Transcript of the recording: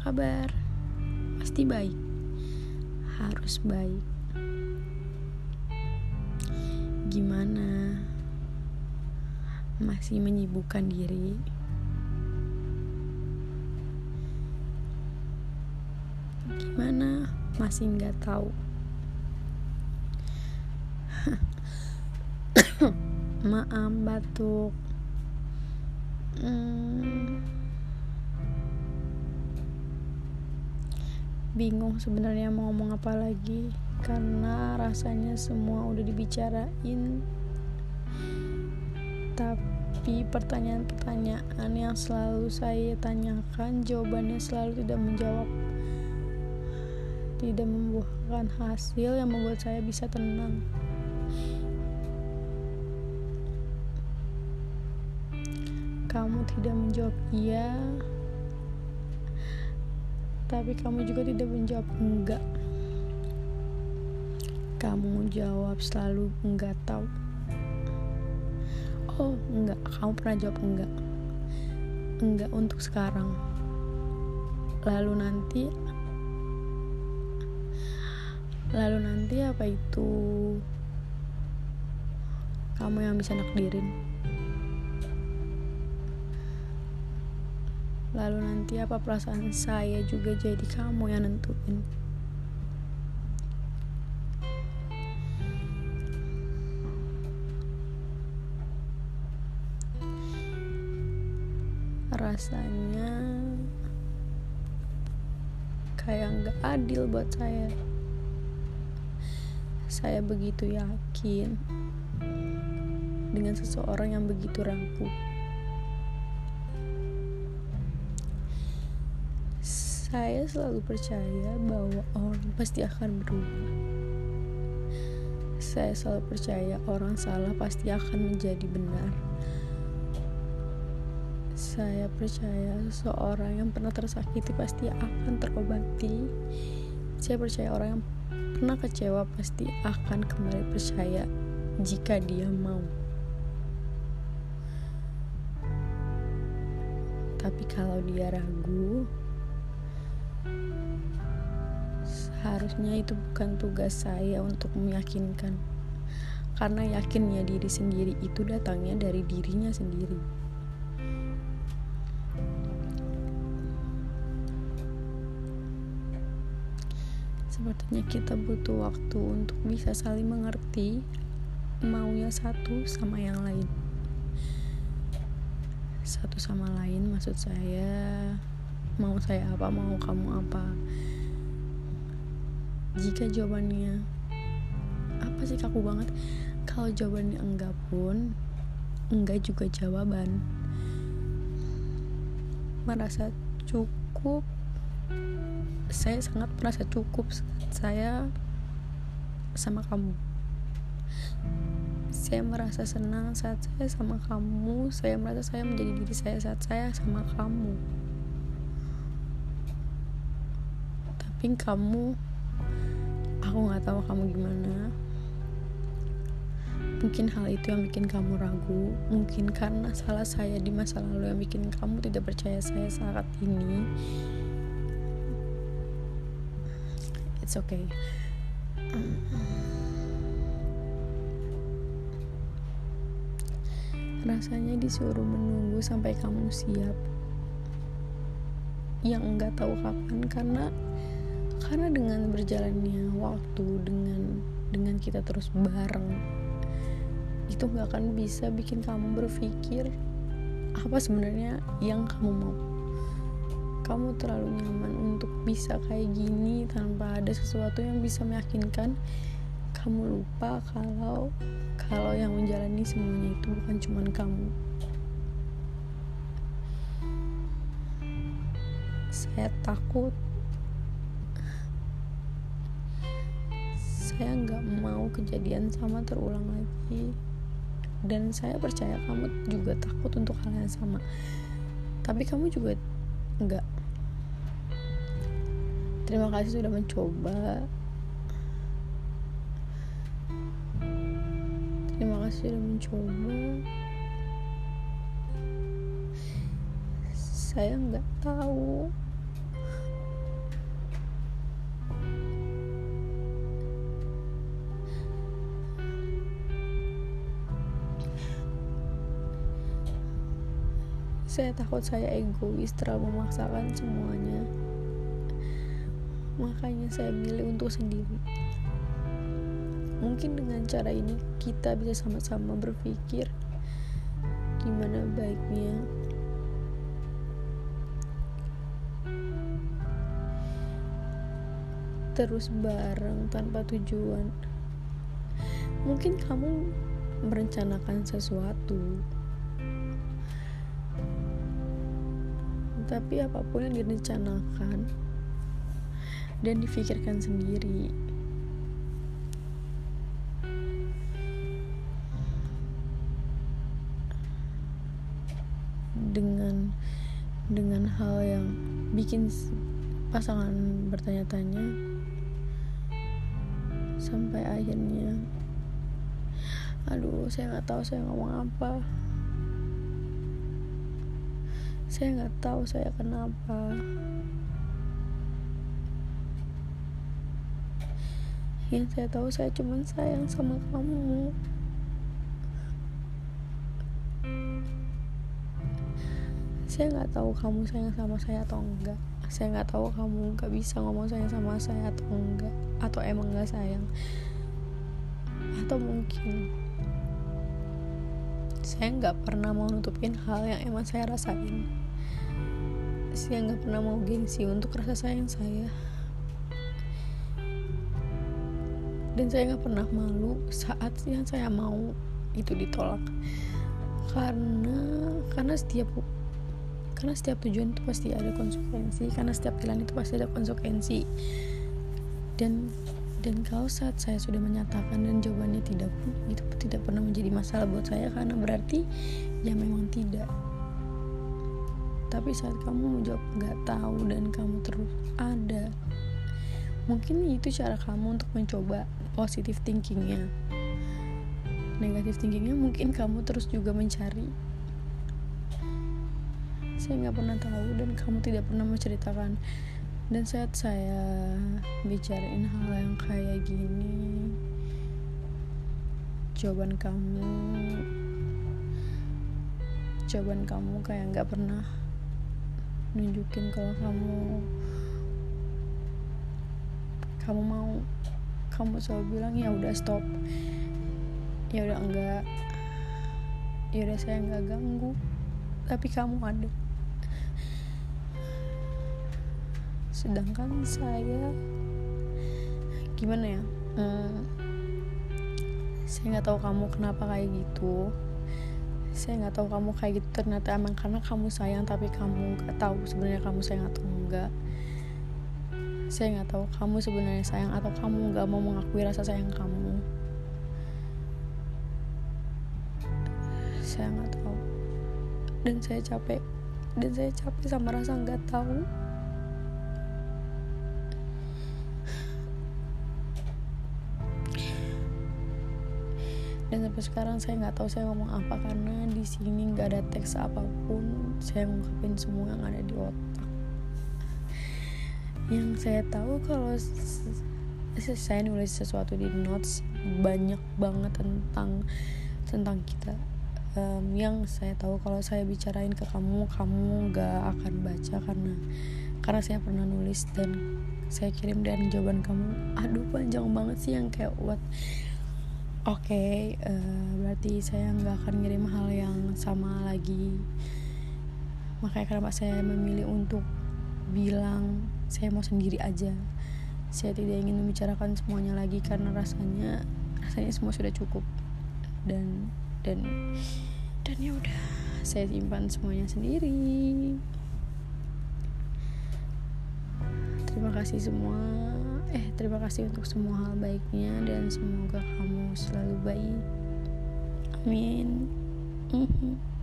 kabar? Pasti baik. Harus baik. Gimana? Masih menyibukkan diri? Gimana? Masih nggak tahu? Maaf batuk. Bingung sebenarnya mau ngomong apa lagi karena rasanya semua udah dibicarain. Tapi pertanyaan-pertanyaan yang selalu saya tanyakan jawabannya selalu tidak menjawab tidak membuahkan hasil yang membuat saya bisa tenang. Kamu tidak menjawab iya tapi kamu juga tidak menjawab enggak. Kamu jawab selalu enggak tahu. Oh enggak. Kamu pernah jawab enggak. Enggak untuk sekarang. Lalu nanti lalu nanti apa itu? Kamu yang bisa nakdirin Lalu nanti apa perasaan saya juga jadi kamu yang nentuin. Rasanya kayak nggak adil buat saya. Saya begitu yakin dengan seseorang yang begitu rapuh. Saya selalu percaya bahwa orang pasti akan berubah. Saya selalu percaya orang salah pasti akan menjadi benar. Saya percaya seorang yang pernah tersakiti pasti akan terobati. Saya percaya orang yang pernah kecewa pasti akan kembali percaya jika dia mau. Tapi kalau dia ragu, Seharusnya itu bukan tugas saya untuk meyakinkan. Karena yakinnya diri sendiri itu datangnya dari dirinya sendiri. Sepertinya kita butuh waktu untuk bisa saling mengerti maunya satu sama yang lain. Satu sama lain maksud saya mau saya apa, mau kamu apa jika jawabannya apa sih kaku banget. Kalau jawabannya enggak pun enggak juga jawaban. Merasa cukup saya sangat merasa cukup saya sama kamu. Saya merasa senang saat saya sama kamu saya merasa saya menjadi diri saya saat saya sama kamu. Tapi kamu aku nggak tahu kamu gimana. Mungkin hal itu yang bikin kamu ragu. Mungkin karena salah saya di masa lalu yang bikin kamu tidak percaya saya saat ini. It's okay. Rasanya disuruh menunggu sampai kamu siap. Yang enggak tahu kapan karena karena dengan berjalannya waktu dengan dengan kita terus bareng itu nggak akan bisa bikin kamu berpikir apa sebenarnya yang kamu mau. Kamu terlalu nyaman untuk bisa kayak gini tanpa ada sesuatu yang bisa meyakinkan. Kamu lupa kalau kalau yang menjalani semuanya itu bukan cuma kamu. Saya takut saya nggak mau kejadian sama terulang lagi. Dan saya percaya kamu juga takut untuk hal yang sama. Tapi kamu juga enggak terima kasih sudah mencoba. Terima kasih sudah mencoba. Saya nggak tahu saya takut saya egois terlalu memaksakan semuanya. Makanya saya milih untuk sendiri. Mungkin dengan cara ini kita bisa sama-sama berpikir gimana baiknya. Terus bareng tanpa tujuan. Mungkin kamu merencanakan sesuatu tapi apa pun yang direncanakan dan difikirkan sendiri. Dengan dengan hal yang bikin pasangan bertanya-tanya sampai akhirnya aduh saya nggak tahu saya ngomong apa saya nggak tahu saya kenapa. Yang saya tahu saya cuma sayang sama kamu. Saya nggak tahu kamu sayang sama saya atau enggak. Saya nggak tahu kamu nggak bisa ngomong sayang sama saya atau enggak atau emang nggak sayang. Atau mungkin saya nggak pernah mau nutupin hal yang emang saya rasain. Saya nggak pernah mau gengsi untuk rasa sayang saya. Dan saya nggak pernah malu saat yang saya mau itu ditolak. Karena karena setiap karena setiap tujuan itu pasti ada konsekuensi karena setiap pilihan itu pasti ada konsekuensi. Dan dan kalau saat saya sudah menyatakan dan jawabannya tidak pun itu tidak pernah menjadi masalah buat saya karena berarti ya memang tidak. Tapi saat kamu menjawab nggak tahu dan kamu terus ada mungkin itu cara kamu untuk mencoba positive thinkingnya. Negatif thinkingnya mungkin kamu terus juga mencari. Saya nggak pernah tahu dan kamu tidak pernah menceritakan dan saat saya bicarain hal yang kayak gini jawaban kamu jawaban kamu kayak nggak pernah nunjukin kalau kamu kamu mau. Kamu selalu bilang ya udah stop. Ya udah enggak. Ya udah saya nggak ganggu. Tapi kamu ada sedangkan saya gimana ya hmm, saya nggak tahu kamu kenapa kayak gitu. Saya nggak tahu kamu kayak gitu ternyata emang karena kamu sayang tapi kamu nggak tahu sebenarnya kamu sayang atau enggak. Saya nggak tahu kamu sebenarnya sayang atau kamu nggak mau mengakui rasa sayang kamu. Saya nggak tahu. Dan saya capek. Dan saya capek sama rasa nggak tahu dan sampai sekarang saya nggak tahu saya ngomong apa karena di sini nggak ada teks apa pun. Saya ngungkapin semua yang ada di otak. Yang saya tahu kalau saya nulis sesuatu di notes banyak banget tentang tentang kita. Um, yang saya tahu kalau saya bicarain ke kamu kamu nggak akan baca karena karena saya pernah nulis dan saya kirim dan jawaban kamu aduh panjang banget sih yang kayak what Oke, okay, uh, eh, berarti saya nggak akan ngirim hal yang sama lagi. Makanya kenapa saya memilih untuk bilang saya mau sendiri aja. Saya tidak ingin membicarakan semuanya lagi karena rasanya rasanya semua sudah cukup dan dan dan ya udah saya simpan semuanya sendiri. Terima kasih semua eh terima kasih untuk semua hal baiknya dan semoga kamu selalu baik amin mm -hmm.